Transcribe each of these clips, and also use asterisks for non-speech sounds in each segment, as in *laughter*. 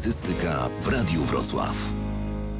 Publicystyka w Radiu Wrocław.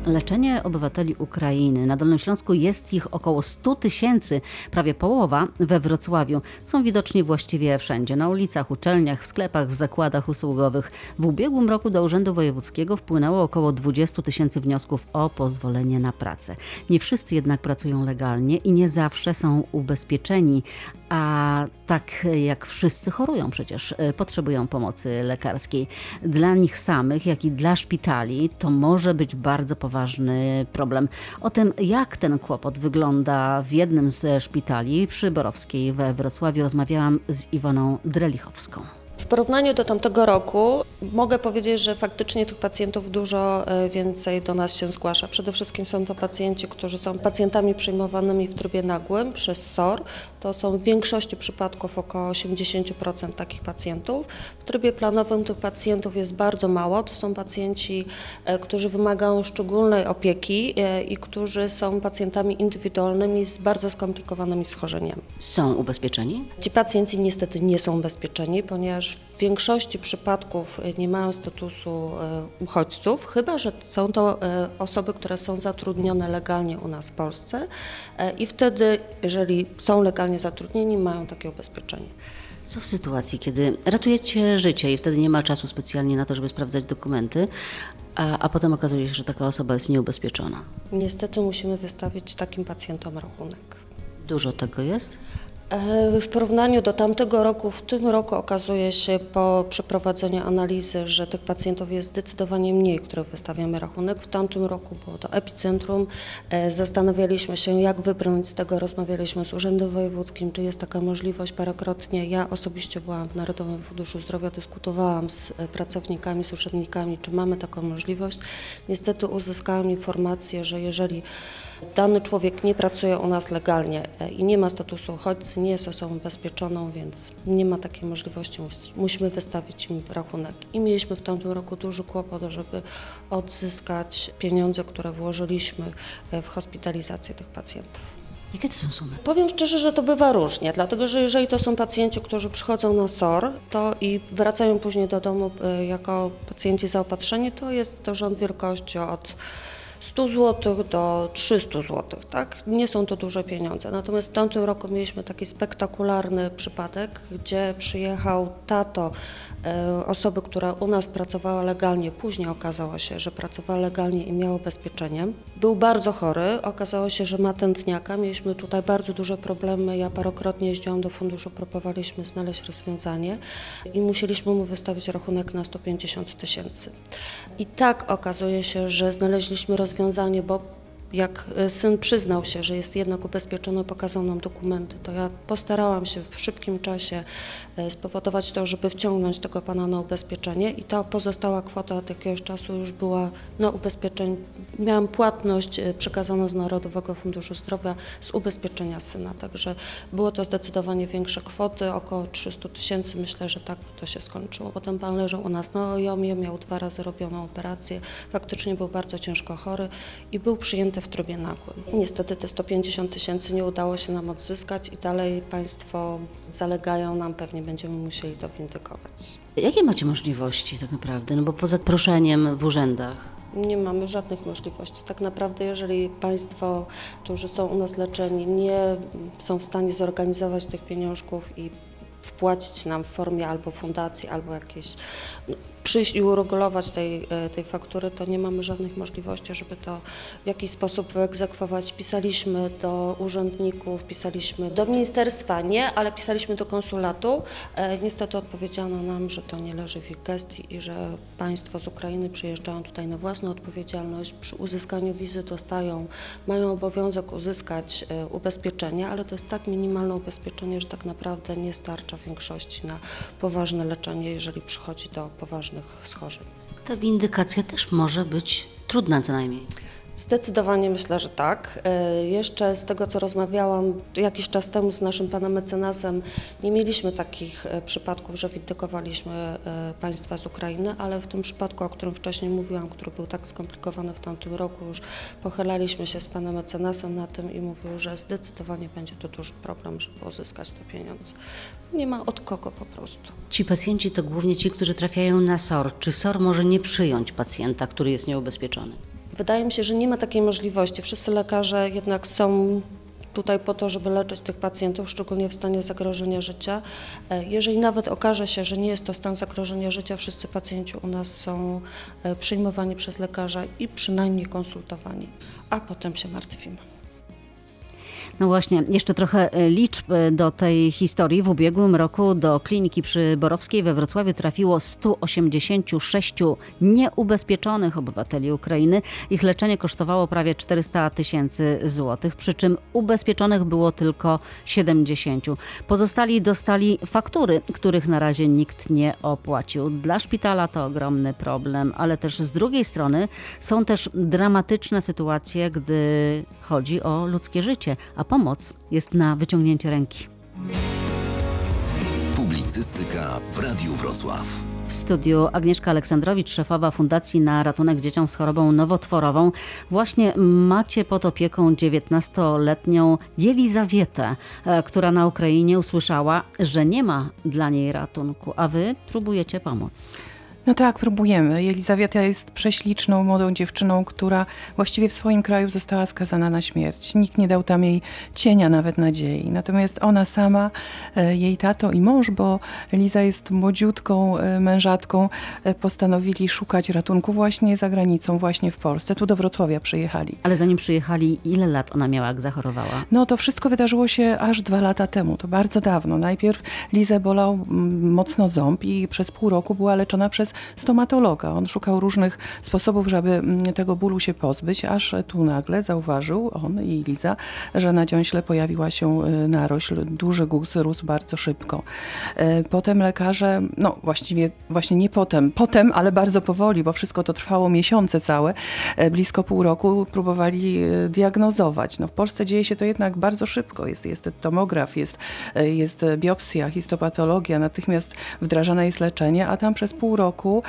Leczenie obywateli Ukrainy. Na Dolnym Śląsku jest ich około 100 tysięcy, prawie połowa we Wrocławiu. Są widoczni właściwie wszędzie, na ulicach, uczelniach, w sklepach, w zakładach usługowych. W ubiegłym roku do Urzędu Wojewódzkiego wpłynęło około 20 tysięcy wniosków o pozwolenie na pracę. Nie wszyscy jednak pracują legalnie i nie zawsze są ubezpieczeni, a tak jak wszyscy chorują przecież, y, potrzebują pomocy lekarskiej. Dla nich samych, jak i dla szpitali to może być bardzo poważny problem. O tym, jak ten kłopot wygląda w jednym ze szpitali przy Borowskiej we Wrocławiu rozmawiałam z Iwoną Drelichowską. W porównaniu do tamtego roku mogę powiedzieć, że faktycznie tych pacjentów dużo e, więcej do nas się zgłasza. Przede wszystkim są to pacjenci, którzy są pacjentami przyjmowanymi w trybie nagłym przez SOR. To są w większości przypadków około 80% takich pacjentów. W trybie planowym tych pacjentów jest bardzo mało. To są pacjenci, e, którzy wymagają szczególnej opieki e, i którzy są pacjentami indywidualnymi z bardzo skomplikowanymi schorzeniami. Są ubezpieczeni? Ci pacjenci niestety nie są ubezpieczeni, ponieważ w większości przypadków nie mają statusu e, uchodźców, chyba że są to e, osoby, które są zatrudnione legalnie u nas w Polsce e, i wtedy, jeżeli są legalnie zatrudnieni, mają takie ubezpieczenie. Co w sytuacji, kiedy ratujecie życie i wtedy nie ma czasu specjalnie na to, żeby sprawdzać dokumenty, a, a potem okazuje się, że taka osoba jest nieubezpieczona? Niestety musimy wystawić takim pacjentom rachunek. Dużo tego jest? E, w porównaniu do tamtego roku, w tym roku okazuje się po przeprowadzeniu analizy, że tych pacjentów jest zdecydowanie mniej, których wystawiamy rachunek. W tamtym roku było to epicentrum. E, zastanawialiśmy się, jak wybrnąć z tego. Rozmawialiśmy z Urzędem Wojewódzkim, czy jest taka możliwość parokrotnie. Ja osobiście byłam w Narodowym Funduszu Zdrowia, dyskutowałam z e, pracownikami, z urzędnikami, czy mamy taką możliwość. Niestety uzyskałam informację, że jeżeli dany człowiek nie pracuje u nas legalnie i nie ma statusu uchodźcy, nie jest osobą ubezpieczoną, więc nie ma takiej możliwości. Musimy wystawić im rachunek. I mieliśmy w tamtym roku duży kłopot, żeby odzyskać pieniądze, które włożyliśmy w hospitalizację tych pacjentów. Jakie to są sumy? Powiem szczerze, że to bywa różnie, dlatego że jeżeli to są pacjenci, którzy przychodzą na SOR to i wracają później do domu e, jako pacjenci zaopatrzeni, to jest to rząd wielkości od 100 zł do 300 zł. Tak? Nie są to duże pieniądze. Natomiast w tamtym roku mieliśmy taki spektakularny przypadek, gdzie przyjechał tato e, osoby, która u nas pracowała legalnie. Później okazało się, że pracowała legalnie i miała ubezpieczenie. Był bardzo chory. Okazało się, że ma tętniaka. Mieliśmy tutaj bardzo duże problemy. Ja parokrotnie jeździłam do funduszu, próbowaliśmy znaleźć rozwiązanie i musieliśmy mu wystawić rachunek na 150 tysięcy. I tak okazuje się, że znaleźliśmy rozwiązanie rozwiązanie, bo jak e, syn przyznał się, że jest jednak ubezpieczony, pokazał nam dokumenty, to ja postarałam się w szybkim czasie e, spowodować to, żeby wciągnąć tego pana na ubezpieczenie i ta pozostała kwota od jakiegoś czasu już była na ubezpieczenie. Miałam płatność e, przekazaną z Narodowego Funduszu Zdrowia z ubezpieczenia syna, także było to zdecydowanie większe kwoty, około 300 tysięcy, myślę, że tak to się skończyło. Potem pan leżał u nas na ojomie, miał dwa razy robioną operację, faktycznie był bardzo ciężko chory i był przyjęty w trybie nagłym. Niestety te 150 tysięcy nie udało się nam odzyskać i dalej Państwo zalegają nam, pewnie będziemy musieli to windykować. Jakie macie możliwości tak naprawdę? No bo poza proszeniem w urzędach, nie mamy żadnych możliwości. Tak naprawdę, jeżeli Państwo, którzy są u nas leczeni, nie są w stanie zorganizować tych pieniążków i wpłacić nam w formie albo fundacji, albo jakiejś no, przyjść i uregulować tej, e, tej faktury, to nie mamy żadnych możliwości, żeby to w jakiś sposób wyegzekwować. Pisaliśmy do urzędników, pisaliśmy do ministerstwa, nie, ale pisaliśmy do konsulatu. E, niestety odpowiedziano nam, że to nie leży w ich gestii i że państwo z Ukrainy przyjeżdżają tutaj na własną odpowiedzialność. Przy uzyskaniu wizy dostają, mają obowiązek uzyskać e, ubezpieczenie, ale to jest tak minimalne ubezpieczenie, że tak naprawdę nie starcza w większości na poważne leczenie, jeżeli przychodzi do poważnych schorzeń. Ta windykacja też może być trudna co najmniej. Zdecydowanie myślę, że tak. E, jeszcze z tego, co rozmawiałam jakiś czas temu z naszym panem mecenasem, nie mieliśmy takich e, przypadków, że windykowaliśmy e, państwa z Ukrainy, ale w tym przypadku, o którym wcześniej mówiłam, który był tak skomplikowany w tamtym roku, już pochylaliśmy się z panem mecenasem na tym i mówił, że zdecydowanie będzie to duży problem, żeby uzyskać te pieniądze. Nie ma od kogo po prostu. Ci pacjenci to głównie ci, którzy trafiają na SOR. Czy SOR może nie przyjąć pacjenta, który jest nieubezpieczony? Wydaje mi się, że nie ma takiej możliwości. Wszyscy lekarze jednak są tutaj po to, żeby leczyć tych pacjentów, szczególnie w stanie zagrożenia życia. E, jeżeli nawet okaże się, że nie jest to stan zagrożenia życia, wszyscy pacjenci u nas są e, przyjmowani przez lekarza i przynajmniej konsultowani, a potem się martwimy. No właśnie, jeszcze trochę e, liczb e, do tej historii. W ubiegłym roku do kliniki przy Borowskiej we Wrocławiu trafiło 186 nieubezpieczonych obywateli Ukrainy. Ich leczenie kosztowało prawie 400 tysięcy złotych, przy czym ubezpieczonych było tylko 70. Pozostali dostali faktury, których na razie nikt nie opłacił. Dla szpitala to ogromny problem, ale też z drugiej strony są też dramatyczne sytuacje, gdy chodzi o ludzkie życie, a pomoc jest na wyciągnięcie ręki. Publicystyka w Radiu Wrocław. W studiu Agnieszka Aleksandrowicz, szefowa Fundacji na Ratunek Dzieciom z Chorobą Nowotworową. Właśnie macie pod opieką 19-letnią Jelizawietę, e, która na Ukrainie usłyszała, że nie ma dla niej ratunku, a wy próbujecie pomóc. No tak, próbujemy. Elizawieta jest prześliczną, młodą dziewczyną, która właściwie w swoim kraju została skazana na śmierć. Nikt nie dał tam jej cienia nawet nadziei. Natomiast ona sama, e, jej tato i mąż, bo Eliza jest młodziutką e, mężatką, e, postanowili szukać ratunku właśnie za granicą, właśnie w Polsce. Tu do Wrocławia przyjechali. Ale zanim przyjechali, ile lat ona miała, jak zachorowała? No to wszystko wydarzyło się aż dwa lata temu, to bardzo dawno. Najpierw Lizę bolał mm, mocno ząb i przez pół roku była leczona przez stomatologa. On szukał różnych sposobów, żeby mm, tego bólu się pozbyć, aż tu nagle zauważył on i Liza, że na dziąśle pojawiła się y, narośl, duży guz rósł bardzo szybko. E, potem lekarze, no właściwie właśnie nie potem, potem, ale bardzo powoli, bo wszystko to trwało miesiące całe, e, blisko pół roku próbowali y, diagnozować. No w Polsce dzieje się to jednak bardzo szybko. Jest, jest tomograf, jest, jest biopsja, histopatologia, natychmiast wdrażane jest leczenie, a tam przez pół roku roku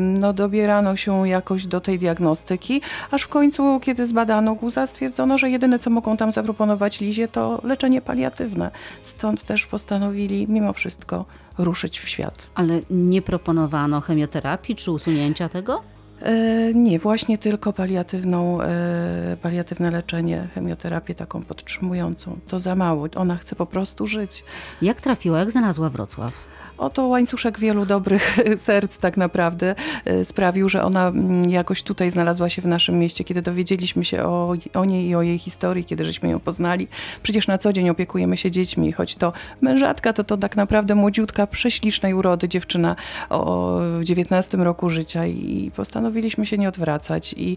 no, dobierano się jakoś do tej diagnostyki, aż w końcu, kiedy zbadano guza, stwierdzono, że jedyne, co mogą tam zaproponować Lizie, to leczenie paliatywne. Stąd też postanowili mimo wszystko ruszyć w świat. Ale nie proponowano chemioterapii czy usunięcia tego? E, nie, właśnie tylko paliatywną, e, paliatywne leczenie, chemioterapię taką podtrzymującą. To za mało. Ona chce po prostu żyć. Jak trafiła, jak znalazła Wrocław? Oto łańcuszek wielu dobrych *laughs* serc tak naprawdę e, sprawił, że ona mm, jakoś tutaj znalazła się w naszym mieście, kiedy dowiedzieliśmy się o, o niej i o jej historii, kiedy żeśmy ją poznali. Przecież na co dzień opiekujemy się dziećmi, choć to mężatka, to to tak naprawdę młodziutka, prześlicznej urody dziewczyna o 19 roku życia i postanowiliśmy się nie odwracać i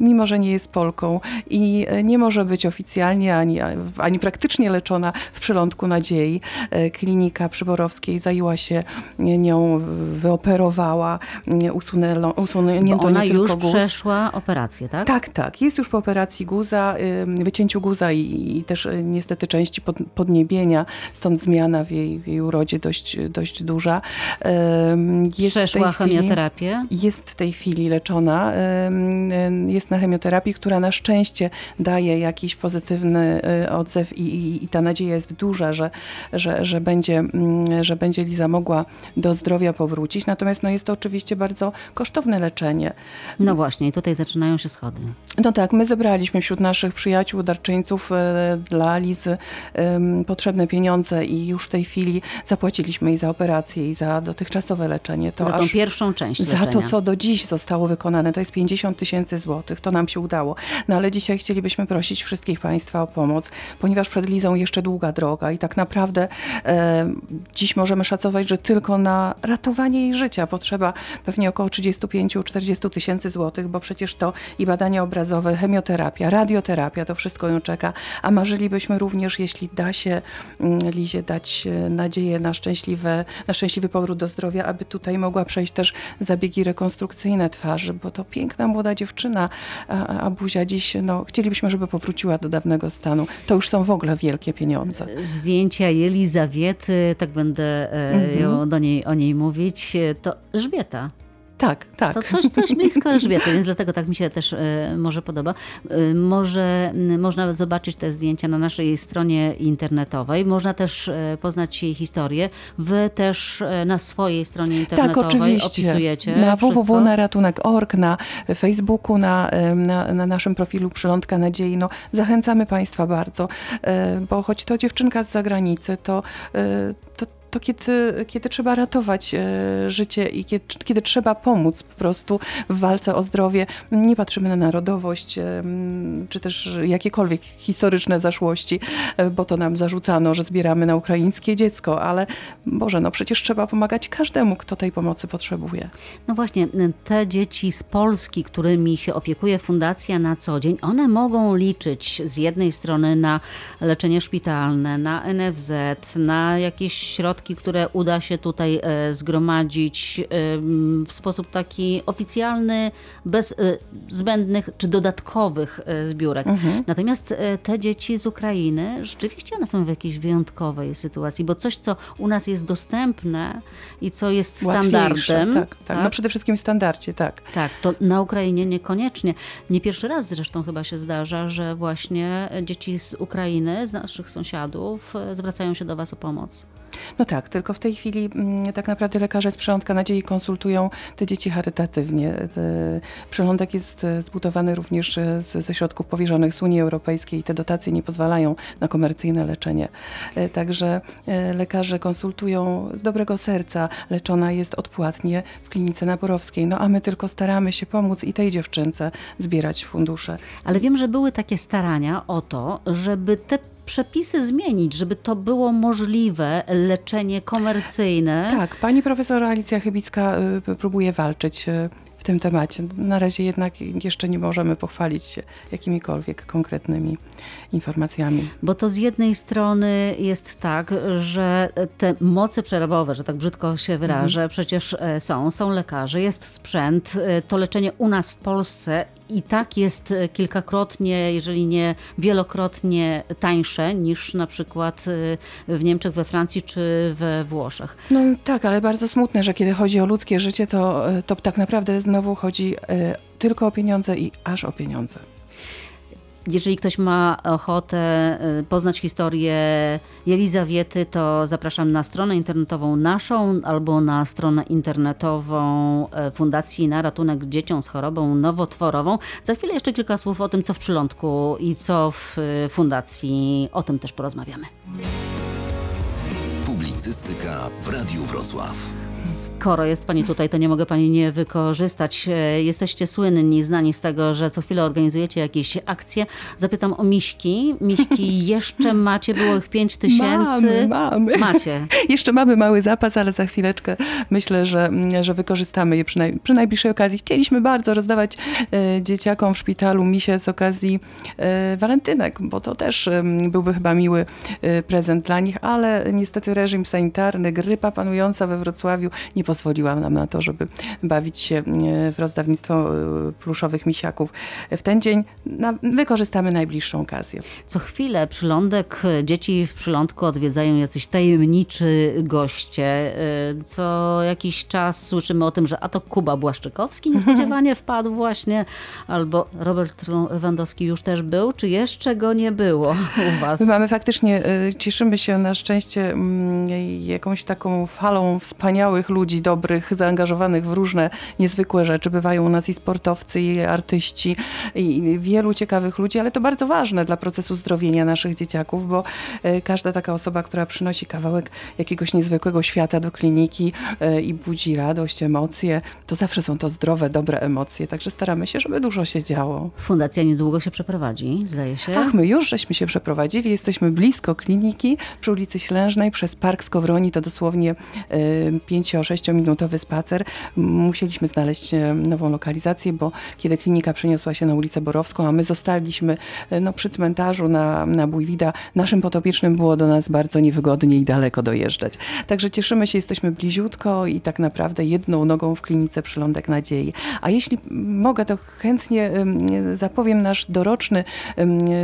mimo że nie jest Polką i e, nie może być oficjalnie ani, ani praktycznie leczona w przylądku nadziei. E, klinika przyborowskiej zajęła się nią, wyoperowała, usunęło, usunięto Bo ona nie tylko już guz. przeszła operację, tak? Tak, tak. Jest już po operacji guza, wycięciu guza i, i też e, niestety części pod, podniebienia, stąd zmiana w jej, w jej urodzie dość, dość duża. Jest przeszła chemioterapię? Jest w tej chwili leczona. Jest na chemioterapii, która na szczęście daje jakiś pozytywny y, odzew i, i, i ta nadzieja jest duża, że, że, że, będzie, mm, że będzie Liza mogła do zdrowia powrócić. Natomiast no, jest to oczywiście bardzo kosztowne leczenie. No właśnie, i tutaj zaczynają się schody. No tak, my zebraliśmy wśród naszych przyjaciół, darczyńców e, dla Lizy potrzebne pieniądze i już w tej chwili zapłaciliśmy i za operację, i za dotychczasowe leczenie. To za tą pierwszą część Za leczenia. to, co do dziś zostało wykonane, to jest 50 tysięcy złotych to nam się udało. No ale dzisiaj chcielibyśmy prosić wszystkich Państwa o pomoc, ponieważ przed Lizą jeszcze długa droga i tak naprawdę e, dziś możemy szacować, że tylko na ratowanie jej życia potrzeba pewnie około 35-40 tysięcy złotych, bo przecież to i badania obrazowe, chemioterapia, radioterapia, to wszystko ją czeka, a marzylibyśmy również, jeśli da się mm, Lizie dać e, nadzieję na, szczęśliwe, na szczęśliwy powrót do zdrowia, aby tutaj mogła przejść też zabiegi rekonstrukcyjne twarzy, bo to piękna młoda dziewczyna, a, a buzia dziś, no, chcielibyśmy, żeby powróciła do dawnego stanu. To już są w ogóle wielkie pieniądze. Zdjęcia Jelizawiety, tak będę e, Mhm. ją, do niej, o niej mówić, e, to Elżbieta. Tak, tak. To coś, coś blisko Elżbiety, więc dlatego tak mi się też e, może podoba. E, może można zobaczyć te zdjęcia na naszej stronie internetowej. Można też e, poznać jej historię. Wy też na swojej stronie Tak, internetowej oczywiście. opisujecie Na wszystko. www.naratunek.org, na Facebooku, na, na, na naszym profilu Przylądka Nadziei. No, zachęcamy Państwa bardzo, bo choć to dziewczynka z zagranicy, to, to, to kiedy, kiedy trzeba ratować e, życie i kiedy, kiedy trzeba pomóc po prostu w walce o zdrowie, nie patrzymy na narodowość, em, czy też jakiekolwiek historyczne zaszłości, e, bo to nam zarzucano, że zbieramy na ukraińskie dziecko, ale Boże, no przecież trzeba pomagać każdemu, kto tej pomocy potrzebuje. No właśnie, te dzieci z Polski, którymi się opiekuje fundacja na co dzień, one mogą liczyć z jednej strony na leczenie szpitalne, na NFZ, na jakieś środki, które uda się tutaj e, zgromadzić em, w sposób taki oficjalny, bez e, zbędnych czy dodatkowych e, zbiórek. Natomiast e, te dzieci z Ukrainy, rzeczywiście one są w jakiejś wyjątkowej sytuacji, bo coś, co u nas jest dostępne i co jest standardem, Tak, tak. No przede wszystkim w standardzie, tak. tak, to na Ukrainie niekoniecznie. Nie pierwszy raz zresztą chyba się zdarza, że właśnie dzieci z Ukrainy, z naszych sąsiadów, e, zwracają się do Was o pomoc. No tak, tylko w tej chwili mm, tak naprawdę lekarze z Przylądka Nadziei konsultują te dzieci charytatywnie. Przylądek jest e, zbudowany również e, z, ze środków powierzonych z Unii Europejskiej i te dotacje nie pozwalają na komercyjne leczenie. E, Także lekarze konsultują z dobrego serca. Leczona jest odpłatnie w klinice naborowskiej. No a my tylko staramy się pomóc i tej dziewczynce zbierać fundusze. Ale wiem, że były takie starania o to, żeby te przepisy zmienić, żeby to było możliwe, leczenie komercyjne. Tak, pani profesor Alicja Chybicka y, próbuje walczyć y, w tym temacie. Na razie jednak jeszcze nie możemy pochwalić się jakimikolwiek konkretnymi informacjami. Bo to z jednej strony jest tak, że te moce przerobowe, że tak brzydko się wyrażę, przecież e, są. Są lekarze, jest sprzęt. e, To leczenie u nas w Polsce i tak jest e, kilkakrotnie, jeżeli nie wielokrotnie tańsze niż na przykład e, w Niemczech, we Francji czy we Włoszech. No tak, ale bardzo smutne, że kiedy chodzi o ludzkie życie, to, y, to tak naprawdę znowu chodzi tylko o pieniądze i aż o pieniądze. Jeżeli ktoś ma ochotę y, poznać historię Jelizawiety, to zapraszam na stronę internetową naszą albo na stronę internetową e, Fundacji na ratunek dzieciom z chorobą nowotworową. Za chwilę jeszcze kilka słów o tym, co w przylądku i co w y, fundacji. O tym też porozmawiamy. Publicystyka w Radiu Wrocław. Skoro jest Pani tutaj, to nie mogę Pani nie wykorzystać. E, Jesteście słynni, znani z tego, że co chwilę organizujecie jakieś akcje. Zapytam o miśki. Miśki *laughs* jeszcze macie, było ich 5 tysięcy. Mamy, mamy. Macie. *laughs* Jeszcze mamy mały zapas, ale za chwileczkę myślę, że, mm, że wykorzystamy je przy, naj, przy najbliższej okazji. Chcieliśmy bardzo rozdawać e, dzieciakom w szpitalu misie z okazji e, walentynek, bo to też em, byłby chyba miły e, prezent dla nich, ale niestety reżim sanitarny, grypa panująca we Wrocławiu nie pozwoliła nam na to, żeby bawić się e, w rozdawnictwo e, pluszowych misiaków. W ten dzień na, wykorzystamy najbliższą okazję. Co chwilę przylądek, dzieci w przylądku odwiedzają jacyś tajemniczy goście. Co jakiś czas słyszymy o tym, że a to Kuba Błaszczykowski *laughs* niespodziewanie wpadł właśnie, albo Robert Lewandowski już też był, czy jeszcze go nie było u was? My mamy faktycznie, cieszymy się na szczęście mm, jakąś taką falą wspaniałych ludzi, dobrych, zaangażowanych w różne niezwykłe rzeczy. Bywają u nas i sportowcy, i artyści, i wielu ciekawych ludzi, ale to bardzo ważne dla procesu zdrowienia naszych dzieciaków, bo y, każda taka osoba, która przynosi kawałek jakiegoś niezwykłego świata do kliniki y, i budzi radość, emocje, to zawsze są to zdrowe, dobre emocje. Także staramy się, żeby dużo się działo. Fundacja niedługo się przeprowadzi, zdaje się. Ach, my już żeśmy się przeprowadzili, jesteśmy blisko kliniki przy ulicy Ślężnej przez Park Skowroni, to dosłownie 5-6 15-minutowy spacer. Musieliśmy znaleźć e, nową lokalizację, bo kiedy klinika przeniosła się na ulicę Borowską, a my zostaliśmy e, no, przy cmentarzu na, na Bójwida, naszym potopiecznym było do nas bardzo niewygodnie i daleko dojeżdżać. Także cieszymy się, jesteśmy bliziutko i tak naprawdę jedną nogą w klinice Przylądek Nadziei. A jeśli mogę, to chętnie zapowiem nasz doroczny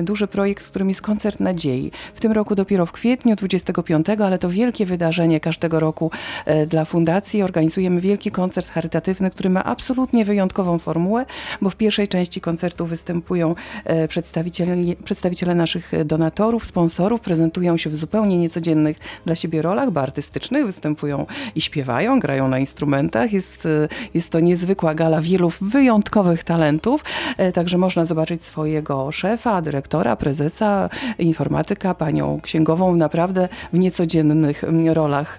duży projekt, którym jest Koncert Nadziei. W tym roku dopiero w kwietniu 25, ale to wielkie wydarzenie każdego roku e, dla fundacji. Organizujemy wielki koncert charytatywny, który ma absolutnie wyjątkową formułę, bo w pierwszej części koncertu występują e, przedstawiciele, przedstawiciele naszych donatorów, sponsorów, prezentują się w zupełnie niecodziennych dla siebie rolach, bo artystycznych, występują i śpiewają, grają na instrumentach. Jest, e, jest to niezwykła gala wielu wyjątkowych talentów, także można zobaczyć swojego szefa, dyrektora, prezesa, informatyka, panią księgową, naprawdę w niecodziennych mm, rolach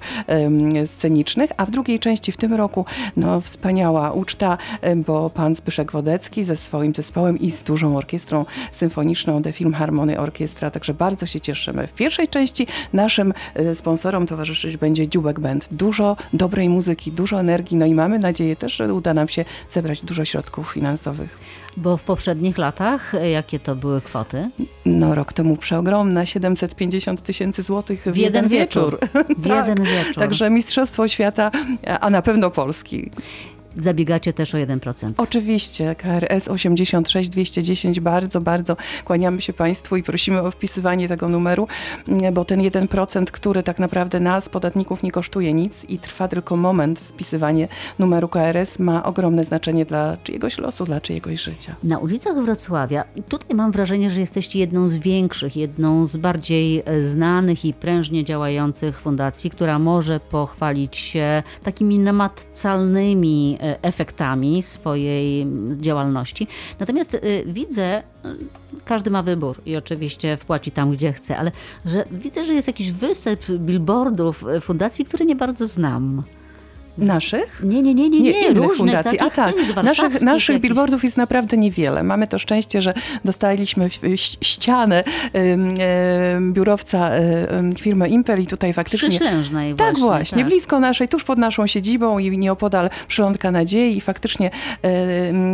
scenicznych, a w drugiej części w tym roku no, wspaniała uczta, bo pan Zbyszek Wodecki ze swoim zespołem i z dużą orkiestrą symfoniczną The Film Harmony Orkiestra, także bardzo się cieszymy. W pierwszej części naszym e, sponsorom towarzyszyć będzie Dziubek Band. Dużo dobrej muzyki, dużo energii, no i mamy nadzieję też, że uda nam się zebrać dużo środków finansowych. Bo w poprzednich latach e, jakie to były kwoty? No rok temu przeogromna, 750 tysięcy złotych w, w jeden, jeden wieczór. wieczór. W *laughs* tak. jeden wieczór. Także Mistrzostwo Świata, a na pewno Polski. Zabiegacie też o 1%. Oczywiście, KRS 86 210, bardzo, bardzo kłaniamy się Państwu i prosimy o wpisywanie tego numeru, bo ten 1%, który tak naprawdę nas, podatników, nie kosztuje nic i trwa tylko moment, wpisywanie numeru KRS ma ogromne znaczenie dla czyjegoś losu, dla czyjegoś życia. Na ulicach Wrocławia, tutaj mam wrażenie, że jesteście jedną z większych, jedną z bardziej e, znanych i prężnie działających fundacji, która może pochwalić się takimi namacalnymi E, efektami swojej działalności. Natomiast e, widzę, e, każdy ma wybór i oczywiście wpłaci tam, gdzie chce, ale że widzę, że jest jakiś wysyp billboardów fundacji, które nie bardzo znam. Naszych? Nie, nie, nie, nie, nie, nie różnych fundacji. A tak, naszych, naszych billboardów jest naprawdę niewiele. Mamy to szczęście, że dostaliśmy ścianę biurowca firmy Impel i tutaj faktycznie... Przyślężnej Tak właśnie, właśnie tak. blisko naszej, tuż pod naszą siedzibą i nieopodal Przylądka Nadziei i faktycznie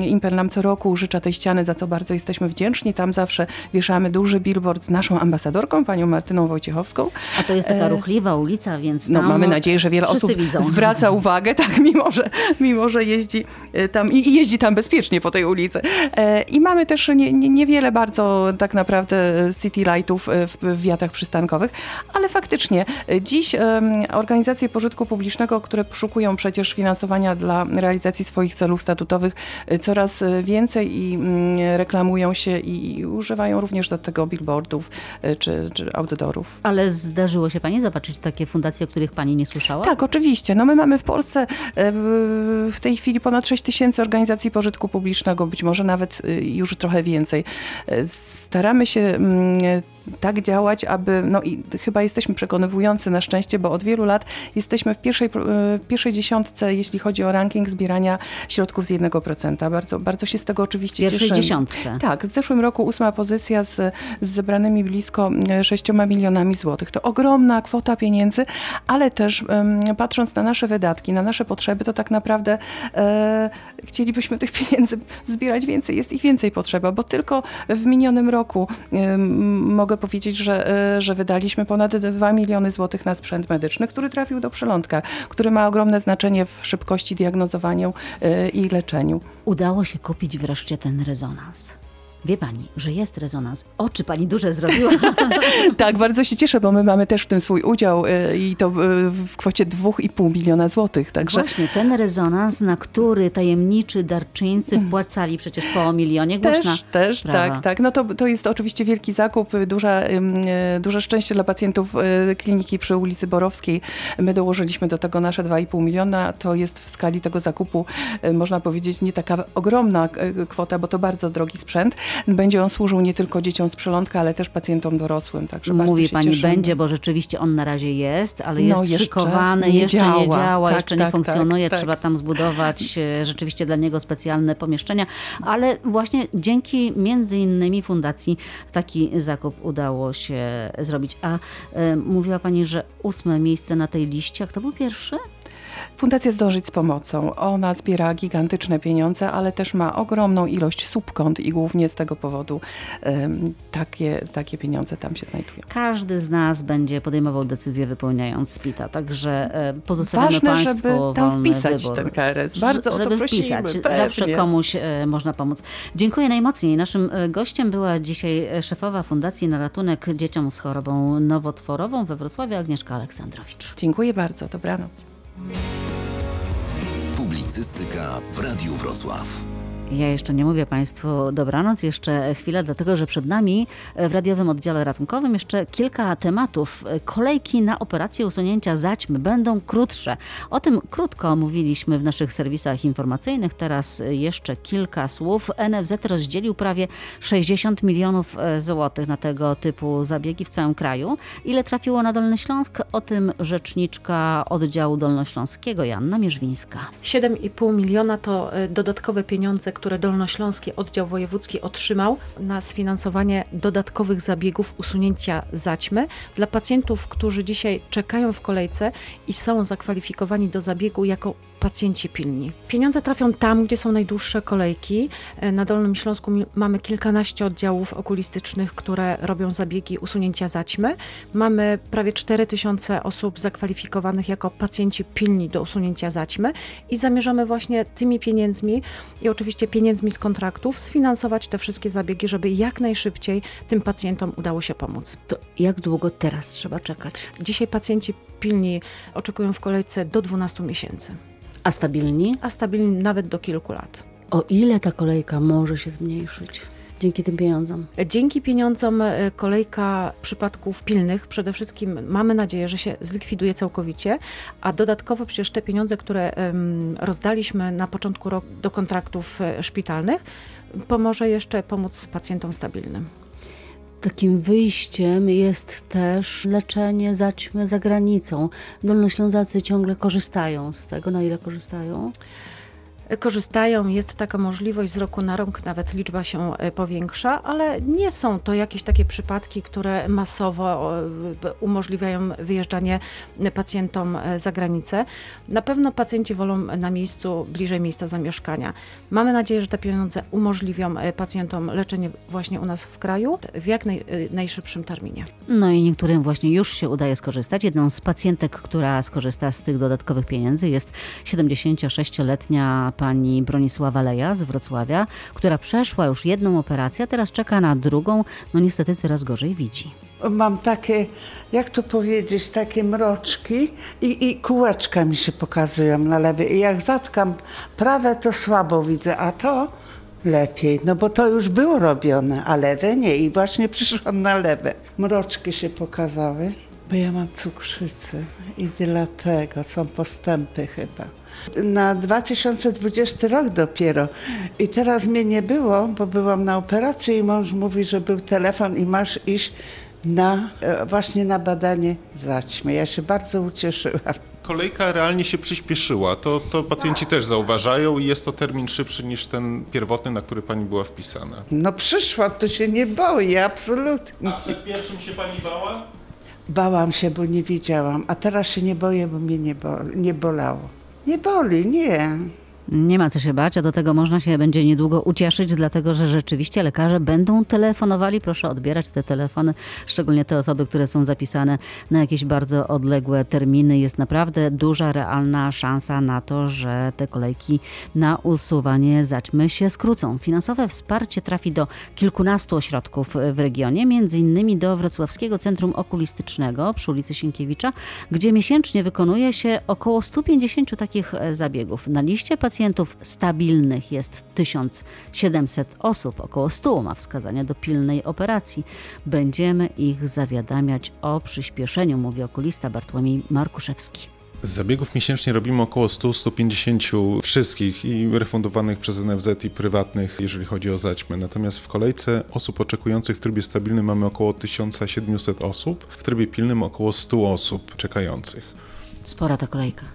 Impel nam co roku użycza tej ściany, za co bardzo jesteśmy wdzięczni. Tam zawsze wieszamy duży billboard z naszą ambasadorką, panią Martyną Wojciechowską. A to jest taka e, ruchliwa ulica, więc no, tam No mamy nadzieję, że wiele osób widzą. zwraca uwagę *laughs* uwagę, *laughs* tak, mimo że, mimo że jeździ e, tam i, jeździ tam bezpiecznie po tej ulicy. E, I mamy też nie, nie, niewiele bardzo tak naprawdę city lightów e, w, w wiatach przystankowych, ale faktycznie dziś organizacje pożytku publicznego, które poszukują przecież finansowania dla realizacji swoich celów statutowych, coraz więcej i mm, reklamują się i używają również do tego billboardów czy, czy outdoorów. Ale zdarzyło się Pani zobaczyć takie fundacje, o których Pani nie słyszała? Tak, oczywiście. No my mamy w Polsce Polsce e, w tej chwili ponad 6 tysięcy organizacji pożytku publicznego, być może nawet y, już trochę więcej. E, staramy się mm, tak działać, aby, no i chyba jesteśmy przekonywujący na szczęście, bo od wielu lat jesteśmy w pierwszej, w pierwszej dziesiątce, jeśli chodzi o ranking zbierania środków z 1%. Bardzo, bardzo się z tego oczywiście pierwszej cieszymy. dziesiątce. Tak, w zeszłym roku ósma pozycja z, z zebranymi blisko 6 milionami złotych. To ogromna kwota pieniędzy, ale też um, patrząc na nasze wydatki, na nasze potrzeby, to tak naprawdę e, chcielibyśmy tych pieniędzy zbierać więcej. Jest ich więcej potrzeba, bo tylko w minionym roku e, mogę mogę powiedzieć, że, e, że wydaliśmy ponad 2 miliony złotych na sprzęt medyczny, który trafił do przylądka, który ma ogromne znaczenie w szybkości diagnozowaniu e, i leczeniu. Udało się kupić wreszcie ten rezonans. Wie pani, że jest rezonans. Oczy pani duże zrobiła. *laughs* tak, bardzo się cieszę, bo my mamy też w tym swój udział y, i to y, w kwocie 2,5 miliona złotych. Także... Właśnie, ten rezonans, na który tajemniczy darczyńcy mm. wpłacali przecież po milionie. Głośna też, też, sprawa. tak, tak. No to, to jest oczywiście wielki zakup, duże, duże szczęście dla pacjentów y, kliniki przy ulicy Borowskiej. My dołożyliśmy do tego nasze 2,5 miliona. To jest w skali tego zakupu, można powiedzieć, nie taka ogromna kwota, bo to bardzo drogi sprzęt będzie on służył nie tylko dzieciom z przylądka, ale też pacjentom dorosłym. Także Mówi pani cieszymy. będzie, bo rzeczywiście on na razie jest, ale jest no, jeszcze szykowany, nie jeszcze działa. nie działa, tak, jeszcze tak, nie funkcjonuje. Tak, Trzeba tam zbudować e, rzeczywiście dla niego specjalne pomieszczenia, ale właśnie dzięki między innymi fundacji taki zakup udało się zrobić. A y, mówiła pani, że ósme miejsce na tej liście, a kto był pierwszy? Fundacja Zdążyć z Pomocą. Ona zbiera gigantyczne pieniądze, ale też ma ogromną ilość subkont i głównie z tego powodu um, takie, takie pieniądze tam się znajdują. Każdy z nas będzie podejmował decyzję wypełniając SPIT-a, także e, pozostawiamy Ważne, Państwu żeby tam wolny wpisać wybór. ten KRS. Bardzo o żeby to prosimy. wpisać. Pewnie. Zawsze komuś e, można pomóc. Dziękuję najmocniej. Naszym e, gościem była dzisiaj e, szefowa Fundacji na ratunek dzieciom z chorobą nowotworową we Wrocławiu Agnieszka Aleksandrowicz. Dziękuję bardzo. Dobranoc. Publicystyka w Radiu Wrocław. Ja jeszcze nie mówię Państwu dobranoc, jeszcze chwilę, dlatego że przed nami w radiowym oddziale ratunkowym jeszcze kilka tematów. Kolejki na operację usunięcia zaćmy będą krótsze. O tym krótko mówiliśmy w naszych serwisach informacyjnych. Teraz jeszcze kilka słów. NFZ rozdzielił prawie 60 milionów złotych na tego typu zabiegi w całym kraju. Ile trafiło na Dolny Śląsk? O tym rzeczniczka oddziału dolnośląskiego Janna Mierzwińska. 7,5 miliona to y, dodatkowe pieniądze, które Dolnośląski Oddział Wojewódzki otrzymał na sfinansowanie dodatkowych zabiegów usunięcia zaćmy dla pacjentów, którzy dzisiaj czekają w kolejce i są zakwalifikowani do zabiegu jako pacjenci pilni. Pieniądze trafią tam, gdzie są najdłuższe kolejki. E, Na Dolnym Śląsku mamy kilkanaście oddziałów okulistycznych, które robią zabiegi usunięcia zaćmy. Mamy prawie 4 tysiące osób zakwalifikowanych jako pacjenci pilni do usunięcia zaćmy i zamierzamy właśnie tymi pieniędzmi i oczywiście pieniędzmi z kontraktów sfinansować te wszystkie zabiegi, żeby jak najszybciej tym pacjentom udało się pomóc. To jak długo teraz trzeba czekać? Dzisiaj pacjenci pilni oczekują w kolejce do 12 miesięcy, A stabilni? a stabilni nawet do kilku lat. O ile ta kolejka może się zmniejszyć dzięki tym pieniądzom? Dzięki pieniądzom e, kolejka przypadków pilnych przede wszystkim mamy nadzieję, że się zlikwiduje całkowicie, a dodatkowo przecież te pieniądze, które rozdaliśmy na początku roku do kontraktów e, szpitalnych, pomoże jeszcze pomóc pacjentom stabilnym. Takim wyjściem jest też leczenie zaćmy za granicą. Dolnoślązacy ciągle korzystają z tego. Na ile korzystają? Korzystają, jest taka możliwość z roku na rok, nawet liczba się e, powiększa, ale nie są to jakieś takie przypadki, które masowo e, umożliwiają wyjeżdżanie pacjentom e, za granicę. Na pewno pacjenci wolą na miejscu, bliżej miejsca zamieszkania. Mamy nadzieję, że te pieniądze umożliwią pacjentom leczenie właśnie u nas w kraju w jak naj, najszybszym terminie. No i niektórym właśnie już się udaje skorzystać. Jedną z pacjentek, która skorzysta z tych dodatkowych pieniędzy jest 76-letnia pani Bronisława Leja z Wrocławia, która przeszła już jedną operację, a teraz czeka na drugą. No niestety coraz gorzej widzi. Mam takie, jak to powiedzieć, takie mroczki i, i kółeczka mi się pokazują na lewej. I jak zatkam prawe, to słabo widzę, a to lepiej, no bo to już było robione, a lewe nie. I właśnie przyszłam na lewe. Mroczki się pokazały, bo ja mam cukrzycę i dlatego są postępy chyba. Na 2020 rok dopiero. I teraz mnie nie było, bo byłam na operacji i mąż mówi, że był telefon i masz iść na, e, właśnie na badanie zaćmy. Ja się bardzo ucieszyłam. Kolejka realnie się przyspieszyła. To, to pacjenci też zauważają i jest to termin szybszy niż ten pierwotny, na który pani była wpisana. No przyszłam, to się nie boję, absolutnie. przed pierwszym się pani bała? Bałam się, bo nie wiedziałam, a teraz się nie boję, bo mnie nie, bo, nie bolało. Nie boli, nie. Nie ma co się bać, a do tego można się będzie niedługo ucieszyć, dlatego że rzeczywiście lekarze będą telefonowali. Proszę odbierać te telefony, szczególnie te osoby, które są zapisane na jakieś bardzo odległe terminy. Jest naprawdę duża, realna szansa na to, że te kolejki na usuwanie zaćmy się skrócą. Finansowe wsparcie trafi do kilkunastu ośrodków w regionie, między innymi do Wrocławskiego Centrum Okulistycznego przy ulicy Sienkiewicza, gdzie miesięcznie wykonuje się około 150 takich e, zabiegów. Na liście pacjentów stabilnych jest 1700 osób, około 100 ma wskazania do pilnej operacji. Będziemy ich zawiadamiać o przyspieszeniu, mówi okulista Bartłomiej Markuszewski. Z zabiegów miesięcznie robimy około 100-150 wszystkich i refundowanych przez NFZ i prywatnych, jeżeli chodzi o zaćmy. Natomiast w kolejce osób oczekujących w trybie stabilnym mamy około 1700 osób, w trybie pilnym około 100 osób czekających. Spora ta kolejka.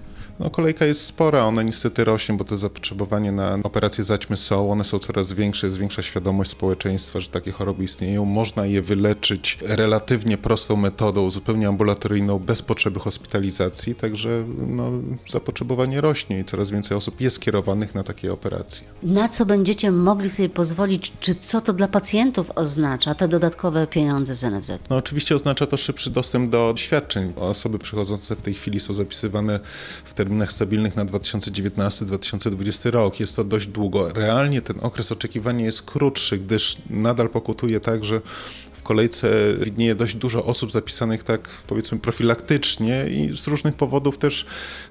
No, kolejka jest spora, ona niestety rośnie, bo to zapotrzebowanie na operacje zaćmy są, one są coraz większe, jest większa świadomość społeczeństwa, że takie choroby istnieją. Można je wyleczyć relatywnie prostą metodą, zupełnie ambulatoryjną, bez potrzeby hospitalizacji, także no, zapotrzebowanie rośnie i coraz więcej osób jest kierowanych na takie operacje. Na co będziecie mogli sobie pozwolić, czy co to dla pacjentów oznacza, te dodatkowe pieniądze z NFZ? No oczywiście oznacza to szybszy dostęp do świadczeń. Osoby przychodzące w tej chwili są zapisywane w terminach stabilnych na 2019-2020 rok. Jest to dość długo. Realnie ten okres oczekiwania jest krótszy, gdyż nadal pokutuje tak, że kolejce widnieje dość dużo osób zapisanych tak powiedzmy profilaktycznie i z różnych powodów też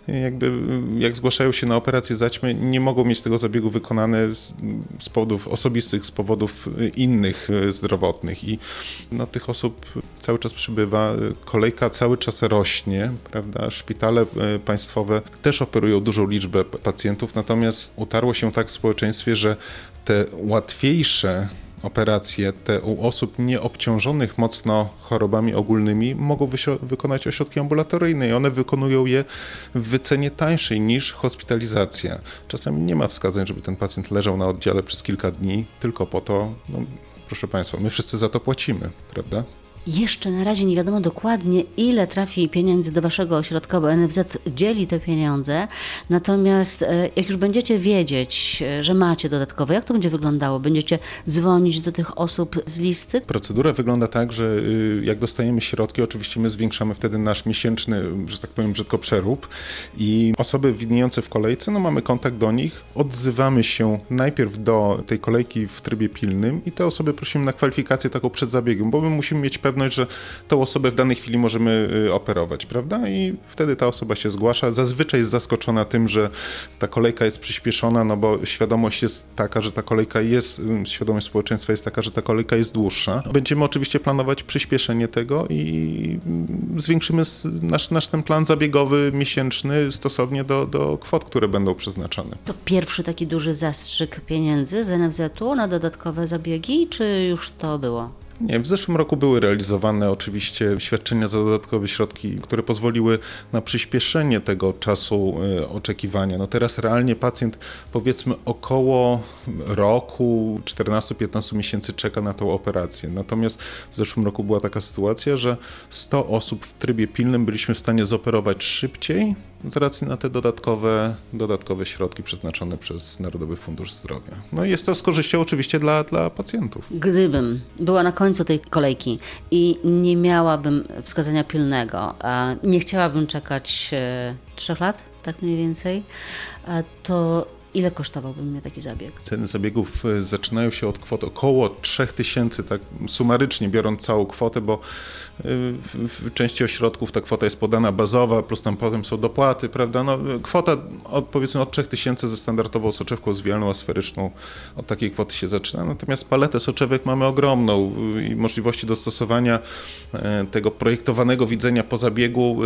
jakby jak zgłaszają się na operację zaćmy nie mogą mieć tego zabiegu wykonane z, z powodów osobistych, z powodów innych e, zdrowotnych i no, tych osób cały czas przybywa, kolejka cały czas rośnie, prawda? Szpitale e, państwowe też operują dużą liczbę pacjentów, natomiast utarło się tak w społeczeństwie, że te łatwiejsze operacje te u osób nieobciążonych mocno chorobami ogólnymi mogą wykonać ośrodki ambulatoryjne i one wykonują je w wycenie tańszej niż hospitalizacja. Czasami nie ma wskazań, żeby ten pacjent leżał na oddziale przez kilka dni tylko po to, no, proszę Państwa, my wszyscy za to płacimy, prawda? Jeszcze na razie nie wiadomo dokładnie, ile trafi pieniędzy do Waszego ośrodka, bo NFZ dzieli te pieniądze. Natomiast e, jak już będziecie wiedzieć, e, że macie dodatkowe, jak to będzie wyglądało? Będziecie dzwonić do tych osób z listy? Procedura wygląda tak, że y, jak dostajemy środki, oczywiście my zwiększamy wtedy nasz miesięczny, że tak powiem brzydko, przerób i osoby widniejące w kolejce, no mamy kontakt do nich, odzywamy się najpierw do tej kolejki w trybie pilnym i te osoby prosimy na kwalifikację taką przed zabiegiem, bo my musimy mieć pewność, pewność, że tą osobę w danej chwili możemy y, operować, prawda? I wtedy ta osoba się zgłasza. Zazwyczaj jest zaskoczona tym, że ta kolejka jest przyspieszona, no bo świadomość jest taka, że ta kolejka jest, y, świadomość społeczeństwa jest taka, że ta kolejka jest dłuższa. Będziemy oczywiście planować przyspieszenie tego i mm, zwiększymy nasz, nasz ten plan zabiegowy miesięczny stosownie do, do kwot, które będą przeznaczane. To pierwszy taki duży zastrzyk pieniędzy z NFZ-u na dodatkowe zabiegi, czy już to było? Nie, w zeszłym roku były realizowane oczywiście świadczenia za dodatkowe środki, które pozwoliły na przyspieszenie tego czasu e, oczekiwania. No teraz realnie pacjent powiedzmy około roku, 14-15 miesięcy czeka na tą operację. Natomiast w zeszłym roku była taka sytuacja, że 100 osób w trybie pilnym byliśmy w stanie zoperować szybciej z racji na te dodatkowe, dodatkowe środki przeznaczone przez Narodowy Fundusz Zdrowia. No i jest to z korzyścią oczywiście dla, dla pacjentów. Gdybym była na końcu tej kolejki i nie miałabym wskazania pilnego, a nie chciałabym czekać e, trzech lat, tak mniej więcej, to Ile kosztowałby mnie taki zabieg? Ceny zabiegów e, zaczynają się od kwot około 3000, tak sumarycznie biorąc całą kwotę, bo e, w, części ośrodków ta kwota jest podana bazowa, plus tam potem są dopłaty, prawda? No, kwota od, powiedzmy od 3000 ze standardową soczewką zwijalną asferyczną, od takiej kwoty się zaczyna. Natomiast paletę soczewek mamy ogromną e, i możliwości dostosowania tego projektowanego widzenia po zabiegu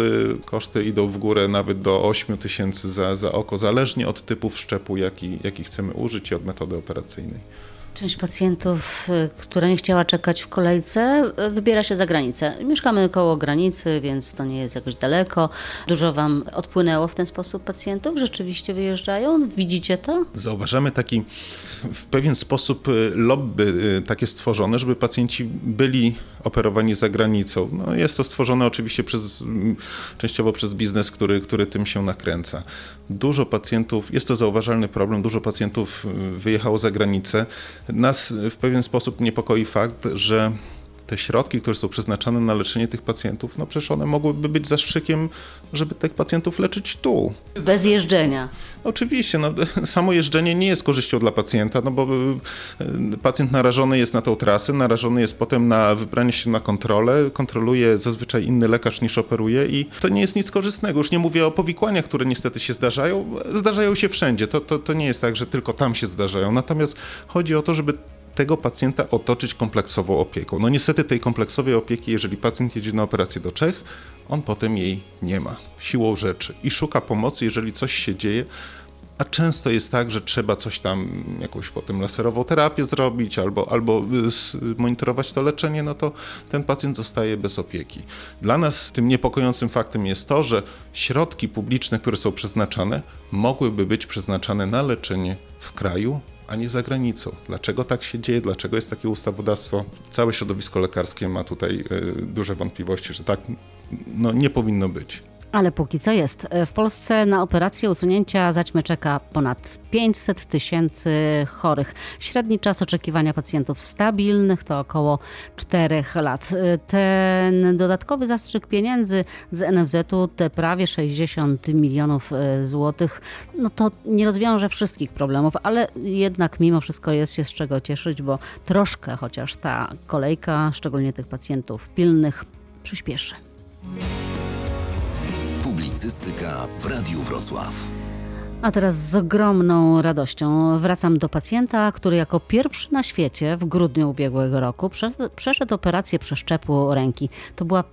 koszty idą w górę nawet do 8000 za, za oko, zależnie od typu wszczepu jaki, jaki chcemy użyć i od metody operacyjnej. Część pacjentów, y, która nie chciała czekać w kolejce, y, wybiera się za granicę. Mieszkamy koło granicy, więc to nie jest jakoś daleko. Dużo Wam odpłynęło w ten sposób pacjentów? Rzeczywiście wyjeżdżają? Widzicie to? Zauważamy taki w pewien sposób y, lobby takie stworzone, żeby pacjenci byli operowani za granicą. No, jest to stworzone oczywiście przez, częściowo przez biznes, który, który tym się nakręca. Dużo pacjentów, jest to zauważalny problem, dużo pacjentów wyjechało za granicę. Nas w pewien sposób niepokoi fakt, że te środki, które są przeznaczane na leczenie tych pacjentów, no przecież one mogłyby być zastrzykiem, żeby tych pacjentów leczyć tu. Bez jeżdżenia. Oczywiście, no, *laughs* samo jeżdżenie nie jest korzyścią dla pacjenta, no bo y, pacjent narażony jest na tą trasę, narażony jest potem na wybranie się na kontrolę, kontroluje zazwyczaj inny lekarz niż operuje i to nie jest nic korzystnego. Już nie mówię o powikłaniach, które niestety się zdarzają, zdarzają się wszędzie. To, to, to nie jest tak, że tylko tam się zdarzają. Natomiast chodzi o to, żeby tego pacjenta otoczyć kompleksową opieką. No niestety tej kompleksowej opieki, jeżeli pacjent jedzie na operację do Czech, on potem jej nie ma, siłą rzeczy i szuka pomocy, jeżeli coś się dzieje, a często jest tak, że trzeba coś tam, jakąś potem laserową terapię zrobić albo, albo y, monitorować to leczenie, no to ten pacjent zostaje bez opieki. Dla nas tym niepokojącym faktem jest to, że środki publiczne, które są przeznaczane, mogłyby być przeznaczane na leczenie w kraju, a nie za granicą. Dlaczego tak się dzieje? Dlaczego jest takie ustawodawstwo? Całe środowisko lekarskie ma tutaj y, duże wątpliwości, że tak no, nie powinno być. Ale póki co jest. W Polsce na operację usunięcia zaćmy czeka ponad 500 tysięcy chorych. Średni czas oczekiwania pacjentów stabilnych to około 4 lat. Ten dodatkowy zastrzyk pieniędzy z NFZ-u, te prawie 60 milionów e, złotych, no to nie rozwiąże wszystkich problemów, ale jednak mimo wszystko jest się z czego cieszyć, bo troszkę chociaż ta kolejka, szczególnie tych pacjentów pilnych, przyspieszy. Publicystyka w Radiu Wrocław. A teraz z ogromną radością wracam do pacjenta, który jako pierwszy na świecie w grudniu ubiegłego roku przeszedł operację przeszczepu ręki. To była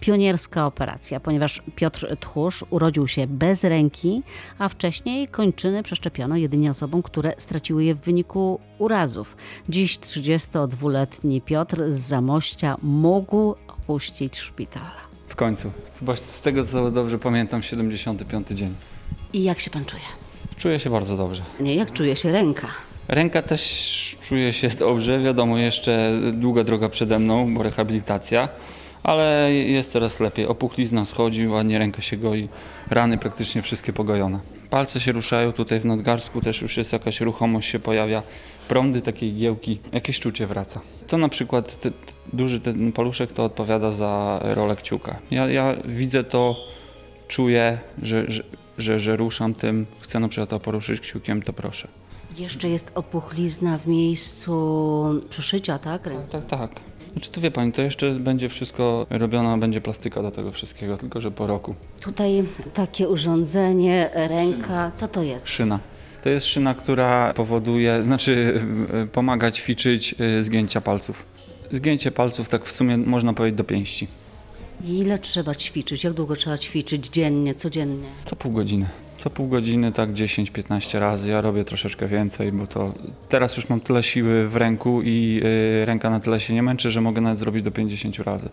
pionierska operacja, ponieważ Piotr Tchórz urodził się bez ręki, a wcześniej kończyny przeszczepiono jedynie osobom, które straciły je w wyniku urazów. Dziś 32-letni Piotr z Zamościa mógł opuścić szpital. W końcu. Chyba z tego co dobrze pamiętam, 75 dzień. I jak się pan czuje? Czuję się bardzo dobrze. Nie, jak czuje się ręka? Ręka też czuje się dobrze. Wiadomo, jeszcze długa droga przede mną, bo rehabilitacja, ale jest coraz lepiej. Opuchlizna schodzi, ładnie ręka się goi, rany praktycznie wszystkie pogojone. Palce się ruszają, tutaj w nadgarsku też już jest jakaś ruchomość się pojawia, prądy takiej giełki, jakieś czucie wraca. To na przykład te, te, duży ten paluszek to odpowiada za rolę kciuka. Ja, ja widzę to, czuję, że, że, że, że ruszam tym, chcę na przykład to poruszyć kciukiem, to proszę. Jeszcze jest opuchlizna w miejscu przyszycia, tak? Tak, tak, tak. Znaczy to wie pani, to jeszcze będzie wszystko robiona, będzie plastyka do tego wszystkiego, tylko że po roku. Tutaj takie urządzenie, ręka, co to jest? Szyna. To jest szyna, która powoduje, znaczy y, pomaga ćwiczyć y, zgięcia palców. Zgięcie palców tak w sumie można powiedzieć do pięści. Ile trzeba ćwiczyć? Jak długo trzeba ćwiczyć dziennie, codziennie? Co pół godziny. Co pół godziny, tak 10-15 razy. Ja robię troszeczkę więcej, bo to teraz już mam tyle siły w ręku i y, ręka na tyle się nie męczy, że mogę nawet zrobić do 50 razy.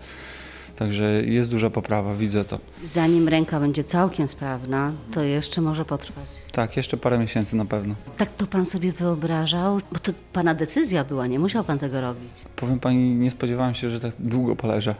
Także jest duża poprawa, widzę to. Zanim ręka będzie całkiem sprawna, to jeszcze może potrwać. Tak, jeszcze parę miesięcy na pewno. Tak to pan sobie wyobrażał? Bo to pana decyzja była, nie musiał pan tego robić. Powiem pani, nie spodziewałem się, że tak długo poleżę,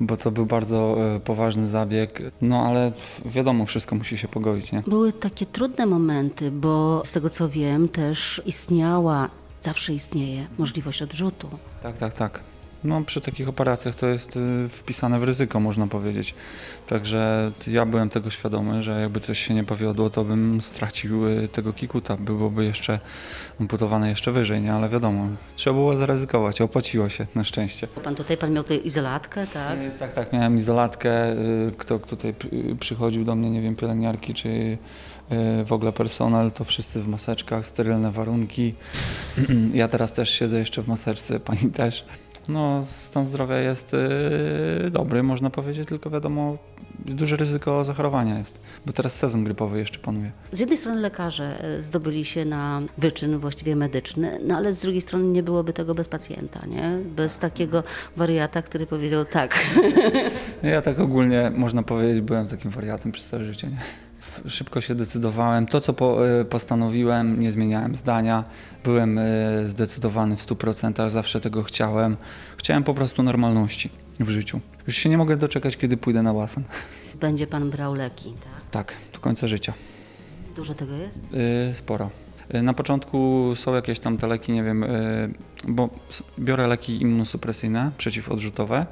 bo to był bardzo e, poważny zabieg. No ale wiadomo, wszystko musi się pogoić, nie? Były takie trudne momenty, bo z tego co wiem, też istniała, zawsze istnieje możliwość odrzutu. Tak, tak, tak. No, przy takich operacjach to jest y, wpisane w ryzyko, można powiedzieć. Także ja byłem tego świadomy, że jakby coś się nie powiodło, to bym stracił y, tego kikuta. Byłoby jeszcze amputowane jeszcze wyżej, nie? Ale wiadomo, trzeba było zaryzykować, opłaciło się na szczęście. Pan tutaj, pan miał tutaj izolatkę, tak? Y, tak, tak, miałem izolatkę. Kto tutaj przychodził do mnie, nie wiem, pielęgniarki czy w ogóle personel, to wszyscy w maseczkach, sterylne warunki. *clears throat* Ja teraz też siedzę jeszcze w maseczce, pani też. No, stan zdrowia jest yy, dobry, można powiedzieć, tylko wiadomo, duże ryzyko zachorowania jest, bo teraz sezon grypowy jeszcze panuje. Z jednej strony lekarze y, zdobyli się na wyczyn właściwie medyczny, no ale z drugiej strony nie byłoby tego bez pacjenta, nie? Bez takiego wariata, który powiedział tak. *laughs* Ja tak ogólnie, można powiedzieć, byłem takim wariatem przez całe życie, nie? Szybko się decydowałem. To, co po, e, postanowiłem, nie zmieniałem zdania. Byłem e, zdecydowany w 100%, zawsze tego chciałem. Chciałem po prostu normalności w życiu. Już się nie mogę doczekać, kiedy pójdę na basen. *laughs* Będzie pan brał leki, tak? Tak, do końca życia. Dużo tego jest? E, sporo. Na początku są jakieś tam te leki, nie wiem, bo biorę leki immunosupresyjne, przeciwodrzutowe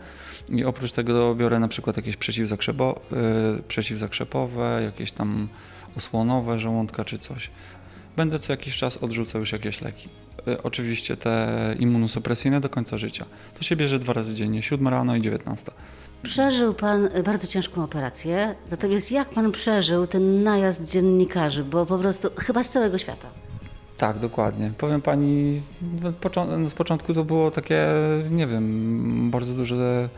i oprócz tego biorę na przykład jakieś przeciwzakrzepo, yy, przeciwzakrzepowe, jakieś tam osłonowe żołądka czy coś. Będę co jakiś czas odrzucał już jakieś leki. Yy, oczywiście te immunosupresyjne do końca życia. To się bierze dwa razy dziennie, 7 rano i 19. Przeżył Pan bardzo ciężką operację, natomiast jak Pan przeżył ten najazd dziennikarzy, bo po prostu chyba z całego świata? Tak, dokładnie. Powiem Pani, z początku to było takie, nie wiem, bardzo duże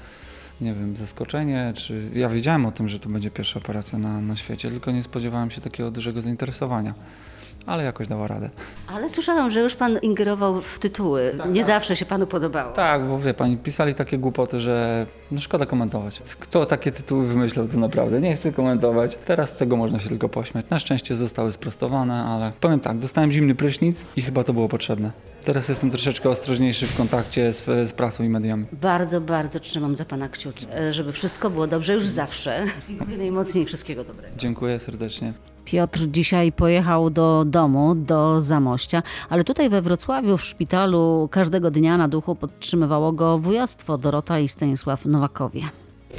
nie wiem, zaskoczenie, czy ja wiedziałem o tym, że to będzie pierwsza operacja na, na świecie, tylko nie spodziewałem się takiego dużego zainteresowania. Ale jakoś dała radę. Ale słyszałam, że już pan ingerował w tytuły. Nie zawsze się panu podobało. Tak, bo wie pani, pisali takie głupoty, że no szkoda komentować. Kto takie tytuły wymyślał, to naprawdę nie chcę komentować. Teraz z tego można się tylko pośmiać. Na szczęście zostały sprostowane, ale powiem tak, dostałem zimny prysznic i chyba to było potrzebne. Teraz jestem troszeczkę ostrożniejszy w kontakcie z, z prasą i mediami. Bardzo, bardzo trzymam za pana kciuki, żeby wszystko było dobrze już zawsze. Dziękuję *laughs* najmocniej wszystkiego dobrego. Dziękuję serdecznie. Piotr dzisiaj pojechał do domu, do Zamościa, ale tutaj we Wrocławiu w szpitalu każdego dnia na duchu podtrzymywało go wujostwo Dorota i Stanisław Nowakowie.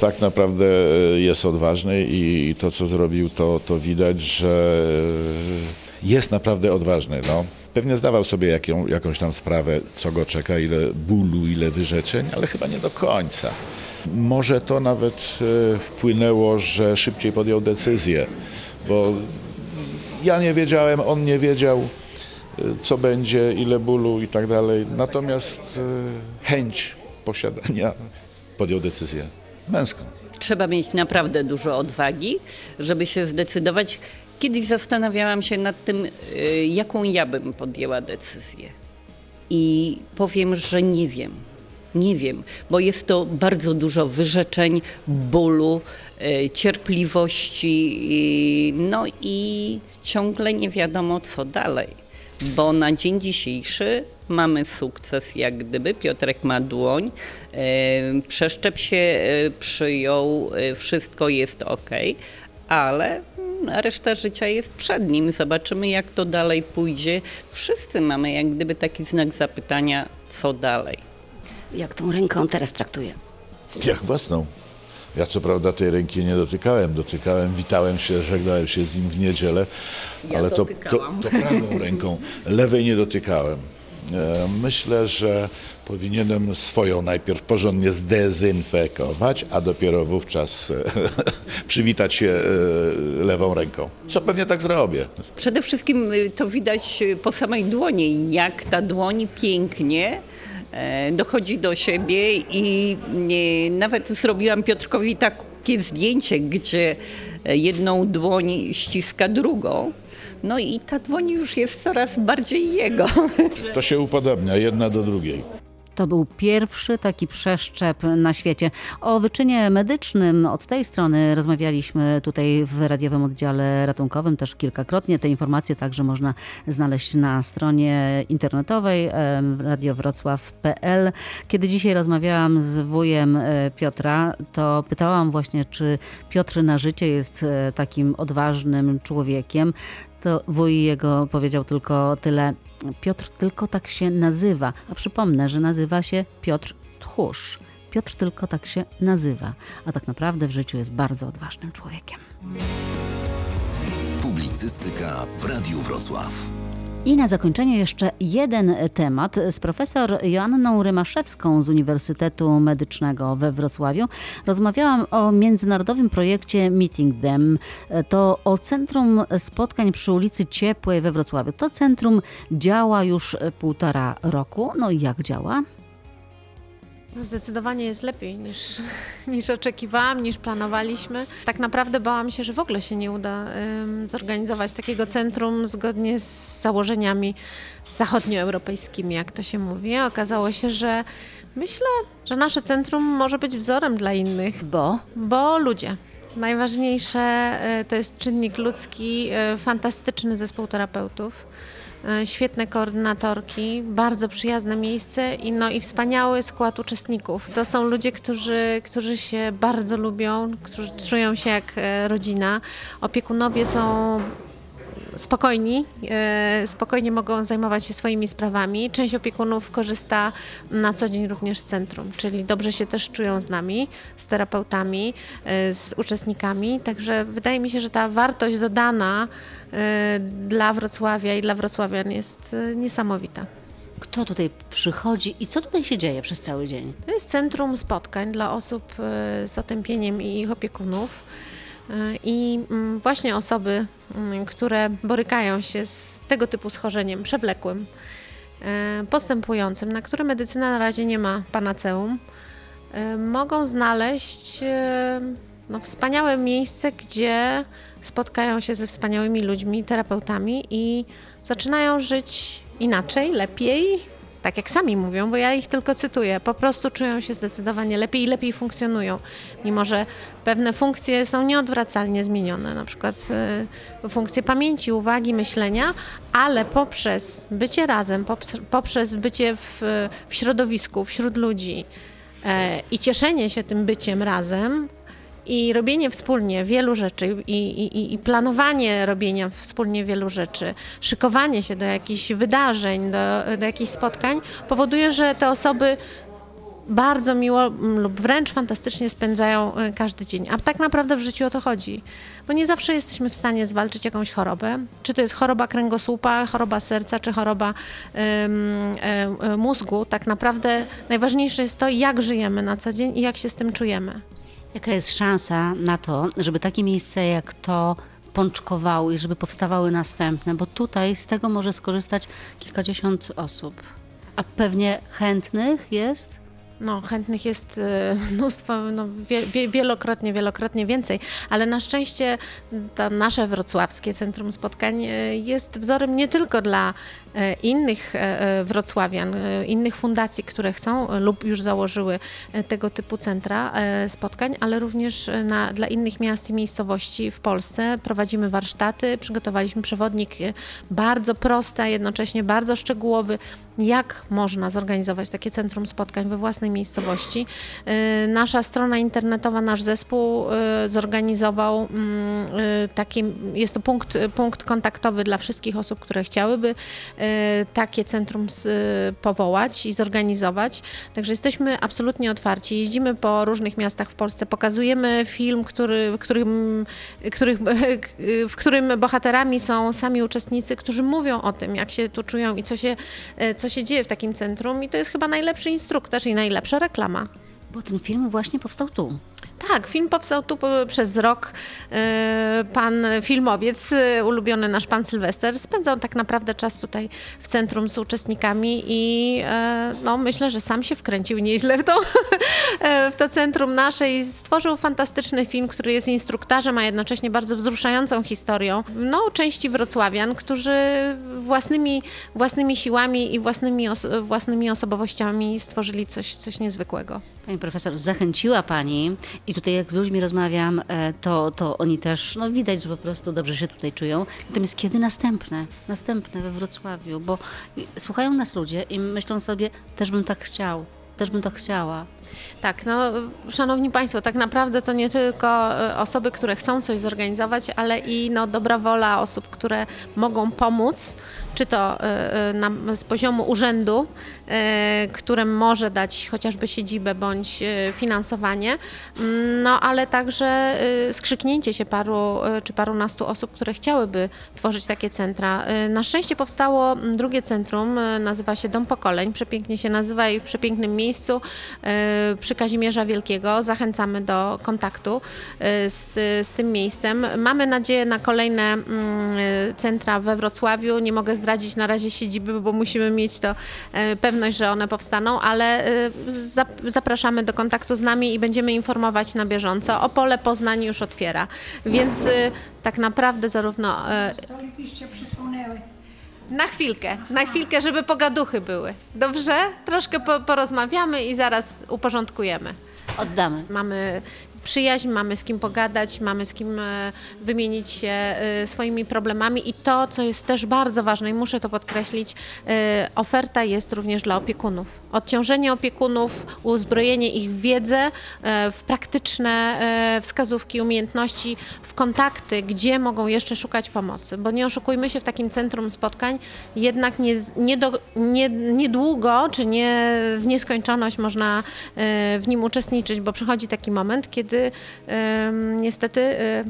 tak naprawdę e, jest odważny i to, co zrobił, to, to widać, że jest naprawdę odważny. No. Pewnie zdawał sobie jaką, jakąś tam sprawę, co go czeka, ile bólu, ile wyrzeczeń, ale chyba nie do końca. Może to nawet e, wpłynęło, że szybciej podjął decyzję, bo ja nie wiedziałem, on nie wiedział, e, co będzie, ile bólu i tak dalej. Natomiast e, chęć posiadania podjął decyzję męską. Trzeba mieć naprawdę dużo odwagi, żeby się zdecydować. Kiedyś zastanawiałam się nad tym, y, jaką ja bym podjęła decyzję. I powiem, że nie wiem. Nie wiem, bo jest to bardzo dużo wyrzeczeń, bólu, y, cierpliwości, no i ciągle nie wiadomo co dalej. Bo na dzień dzisiejszy mamy sukces, jak gdyby. Piotrek ma dłoń, e, przeszczep się e, przyjął, e, wszystko jest ok, ale reszta życia jest przed nim. Zobaczymy, jak to dalej pójdzie. Wszyscy mamy jak gdyby taki znak zapytania, co dalej. Jak tą ręką teraz traktuje? Jak własną. Ja co prawda tej ręki nie dotykałem, dotykałem, witałem się, żegnałem się z nim w niedzielę, Ja ale to, to, to prawą ręką, lewej nie dotykałem. E, Myślę, że powinienem swoją najpierw porządnie zdezynfekować, a dopiero wówczas e, *laughs* przywitać się e, lewą ręką. Co pewnie tak zrobię. Przede wszystkim y, to widać y, po samej dłoni, jak ta dłoń pięknie dochodzi do siebie i e, nawet zrobiłam Piotrkowi takie zdjęcie, gdzie e, jedną dłoń ściska drugą. No i ta dłoń już jest coraz bardziej jego. To się upodobnia jedna do drugiej. To był pierwszy taki przeszczep na świecie. O wyczynie medycznym od tej strony rozmawialiśmy tutaj w radiowym oddziale ratunkowym też kilkakrotnie. Te informacje także można znaleźć na stronie internetowej radiowrocław.pl. Kiedy dzisiaj rozmawiałam z wujem e, Piotra, to pytałam właśnie, czy Piotr na życie jest e, takim odważnym człowiekiem. To wuj jego powiedział tylko tyle. Piotr tylko tak się nazywa, a przypomnę, że nazywa się Piotr Tchórz. Piotr tylko tak się nazywa, a tak naprawdę w życiu jest bardzo odważnym człowiekiem. Publicystyka w Radiu Wrocław. I na zakończenie jeszcze jeden temat. Z profesor Joanną Rymaszewską z Uniwersytetu Medycznego we Wrocławiu rozmawiałam o międzynarodowym projekcie Meeting Them. To o Centrum Spotkań przy ulicy Ciepłej we Wrocławiu. To centrum działa już półtora roku. No i jak działa? Zdecydowanie jest lepiej niż, *laughs* niż oczekiwałam, niż planowaliśmy. Tak naprawdę bałam się, że w ogóle się nie uda zorganizować takiego centrum zgodnie z założeniami zachodnioeuropejskimi, jak to się mówi. Okazało się, że myślę, że nasze centrum może być wzorem dla innych, Bo bo ludzie. Najważniejsze y, to jest czynnik ludzki, y, fantastyczny zespół terapeutów. Y, Świetne koordynatorki, bardzo przyjazne miejsce i, no, i wspaniały skład uczestników. To są ludzie, którzy, którzy się bardzo lubią, którzy czują się jak e, rodzina. Opiekunowie są spokojni, e, spokojnie mogą zajmować się swoimi sprawami. Część opiekunów korzysta na co dzień również z centrum, czyli dobrze się też czują z nami, z terapeutami, e, z uczestnikami. Także wydaje mi się, że ta wartość dodana e, dla Wrocławia i dla Wrocławian jest niesamowita. kto tutaj przychodzi i co tutaj się dzieje przez cały dzień? To jest centrum spotkań dla osób z otępieniem i ich opiekunów. I mm, właśnie osoby, które borykają się z tego typu schorzeniem przewlekłym, e, postępującym, na które medycyna na razie nie ma panaceum, e, mogą znaleźć e, no, wspaniałe miejsce, gdzie spotkają się ze wspaniałymi ludźmi, terapeutami i zaczynają żyć inaczej, lepiej, tak jak sami mówią, bo ja ich tylko cytuję, po prostu czują się zdecydowanie lepiej i lepiej funkcjonują, mimo że pewne funkcje są nieodwracalnie zmienione, na przykład y, funkcje pamięci, uwagi, myślenia, ale poprzez bycie razem, poprzez bycie w, w środowisku, wśród ludzi e, i cieszenie się tym byciem razem, i robienie wspólnie wielu rzeczy i, i, i, planowanie robienia wspólnie wielu rzeczy, szykowanie się do jakichś wydarzeń, do, do jakichś spotkań powoduje, że te osoby bardzo miło lub wręcz fantastycznie spędzają e, każdy dzień. A tak naprawdę w życiu o to chodzi. Bo nie zawsze jesteśmy w stanie zwalczyć jakąś chorobę. Czy to jest choroba kręgosłupa, choroba serca, czy choroba ym, mózgu. Tak naprawdę najważniejsze jest to, jak żyjemy na co dzień i jak się z tym czujemy. Jaka jest szansa na to, żeby takie miejsce jak to pączkowały i żeby powstawały następne? Bo tutaj z tego może skorzystać kilkadziesiąt osób. A pewnie chętnych jest? No, chętnych jest e, *laughs* mnóstwo, no, wie, wielokrotnie, wielokrotnie więcej, ale na szczęście to nasze wrocławskie Centrum Spotkań e, jest wzorem nie tylko dla E, innych wrocławian, innych fundacji, które chcą lub już założyły tego typu centra spotkań, ale również na, dla innych miast i miejscowości w Polsce. Prowadzimy warsztaty, przygotowaliśmy przewodnik bardzo prosty, a jednocześnie bardzo szczegółowy, jak można zorganizować takie centrum spotkań we własnej miejscowości. Nasza strona internetowa, nasz zespół zorganizował mm, taki, jest to punkt, punkt kontaktowy dla wszystkich osób, które chciałyby Y, takie centrum y, powołać i zorganizować. Także jesteśmy absolutnie otwarci. Jeździmy po różnych miastach w Polsce, pokazujemy film, który, w, którym, *laughs* w którym bohaterami są sami uczestnicy, którzy mówią o tym, jak się tu czują i co się, y, co się dzieje w takim centrum. I to jest chyba najlepszy instruktor i najlepsza reklama. Bo ten film właśnie powstał tu. Tak, film powstał tu przez rok. E, pan filmowiec, e, ulubiony nasz pan Sylwester, spędzał tak naprawdę czas tutaj w centrum z uczestnikami i e, no, myślę, że sam się wkręcił nieźle w to, *laughs* w to centrum nasze i stworzył fantastyczny film, który jest instruktarzem, a jednocześnie bardzo wzruszającą historią. No, części wrocławian, którzy własnymi, własnymi siłami i własnymi, własnymi osobowościami stworzyli coś, coś niezwykłego. Pani profesor, zachęciła Pani i tutaj jak z ludźmi rozmawiam, e, to, to oni też, no widać, że po prostu dobrze się tutaj czują. Natomiast kiedy następne? Następne we Wrocławiu, bo słuchają nas ludzie i myślą sobie, też bym tak chciał, też bym tak chciała. Tak, no szanowni państwo, tak naprawdę to nie tylko e, osoby, które chcą coś zorganizować, ale i no, dobra wola osób, które mogą pomóc, czy to e, e, na, z poziomu urzędu, którym może dać chociażby siedzibę bądź finansowanie, mm, no ale także skrzyknięcie się paru czy parunastu osób, które chciałyby tworzyć takie centra. Na szczęście powstało drugie centrum, nazywa się Dom Pokoleń, przepięknie się nazywa i w przepięknym miejscu przy Kazimierza Wielkiego. Zachęcamy do kontaktu y, z, z tym miejscem. Mamy nadzieję na kolejne mm, centra we Wrocławiu. Nie mogę zdradzić na razie siedziby, bo musimy mieć to e, pewność, że one powstaną, ale y, zapraszamy do kontaktu z nami i będziemy informować na bieżąco. Opole Poznań już otwiera, więc y, tak naprawdę zarówno... E, Stoliki. Na chwilkę, na chwilkę, żeby pogaduchy były. Dobrze? Troszkę po, porozmawiamy i zaraz uporządkujemy. Oddamy. Mamy przyjaźń, mamy z kim pogadać, mamy z kim e, wymienić się e, swoimi problemami i to, co jest też bardzo ważne i muszę to podkreślić, e, oferta jest również dla opiekunów. Odciążenie opiekunów, uzbrojenie ich w wiedzę, w praktyczne wskazówki, umiejętności, w kontakty, gdzie mogą jeszcze szukać pomocy, bo nie oszukujmy się w takim centrum spotkań, jednak nie, nie nie, niedługo, czy nie w nieskończoność można w nim uczestniczyć, bo przychodzi taki moment, kiedy kiedy niestety e,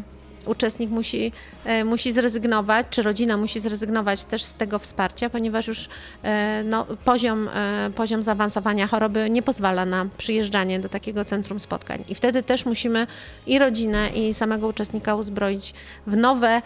uczestnik musi, e, musi zrezygnować, czy rodzina musi zrezygnować też z tego wsparcia, ponieważ już e, no, poziom, poziom zaawansowania choroby nie pozwala na przyjeżdżanie do takiego centrum spotkań. I wtedy też musimy i rodzinę, i samego uczestnika uzbroić w nowe,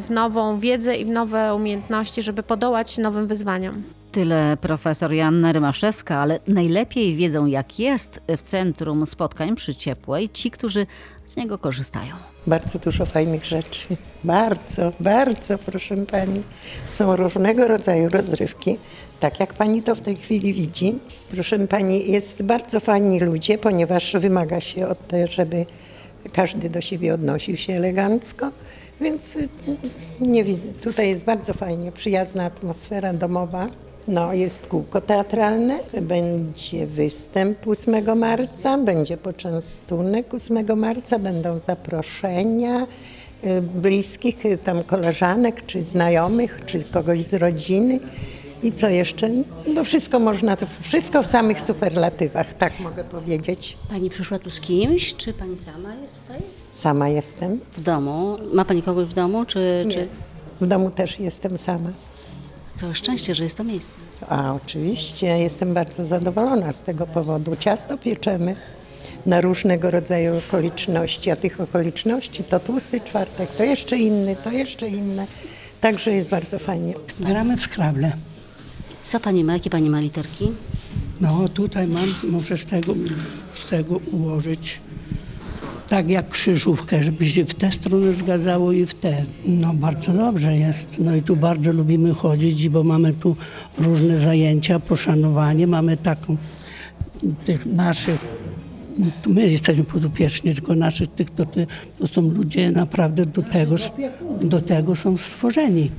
w nową wiedzę i w nowe umiejętności, żeby podołać nowym wyzwaniom. Tyle profesor Joanna Rymaszewska, ale najlepiej wiedzą jak jest w centrum spotkań przy Ciepłej ci, którzy z niego korzystają. Bardzo dużo fajnych rzeczy. Bardzo, bardzo, proszę pani. Są różnego rodzaju rozrywki. Tak jak pani to w tej chwili widzi. Proszę pani, jest bardzo fajni ludzie, ponieważ wymaga się od tego, żeby każdy do siebie odnosił się elegancko. Więc y, nie, tutaj jest bardzo fajnie, przyjazna atmosfera domowa. No, jest kółko teatralne, będzie występ 8 marca, będzie poczęstunek 8 marca, będą zaproszenia y, bliskich, y, tam koleżanek, czy znajomych, czy kogoś z rodziny. I co jeszcze? No wszystko można, to wszystko w samych superlatywach, tak mogę powiedzieć. Pani przyszła tu z kimś, czy pani sama jest tutaj? Sama jestem. W domu. Ma pani kogoś w domu, czy... Czy... W domu też jestem sama. Całe szczęście, że jest to miejsce. A oczywiście, jestem bardzo zadowolona z tego powodu. Ciasto pieczemy na różnego rodzaju okoliczności, a tych okoliczności to tłusty czwartek, to jeszcze inny, to jeszcze inne. Także jest bardzo fajnie. Gramy w Scrabble. Co pani ma? Jakie pani ma literki? No tutaj mam, muszę z tego, z tego ułożyć tak jak krzyżówkę, żeby się w tę stronę zgadzało i w tę. No bardzo dobrze jest. No i tu bardzo lubimy chodzić, bo mamy tu różne zajęcia, poszanowanie. Mamy taką tych naszych, my jesteśmy podopieczni, tylko naszych tych, to, to są ludzie naprawdę do tego, do tego są stworzeni.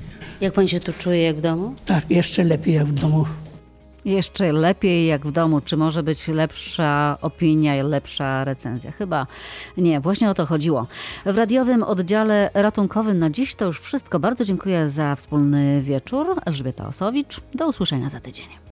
Jak pani się tu czuje, jak w domu? Tak, jeszcze lepiej jak w domu. Jeszcze lepiej jak w domu. Czy może być lepsza opinia, lepsza recenzja? Chyba nie. Właśnie o to chodziło. W radiowym oddziale ratunkowym na dziś to już wszystko. Bardzo dziękuję za wspólny wieczór. Elżbieta Osowicz. Do usłyszenia za tydzień.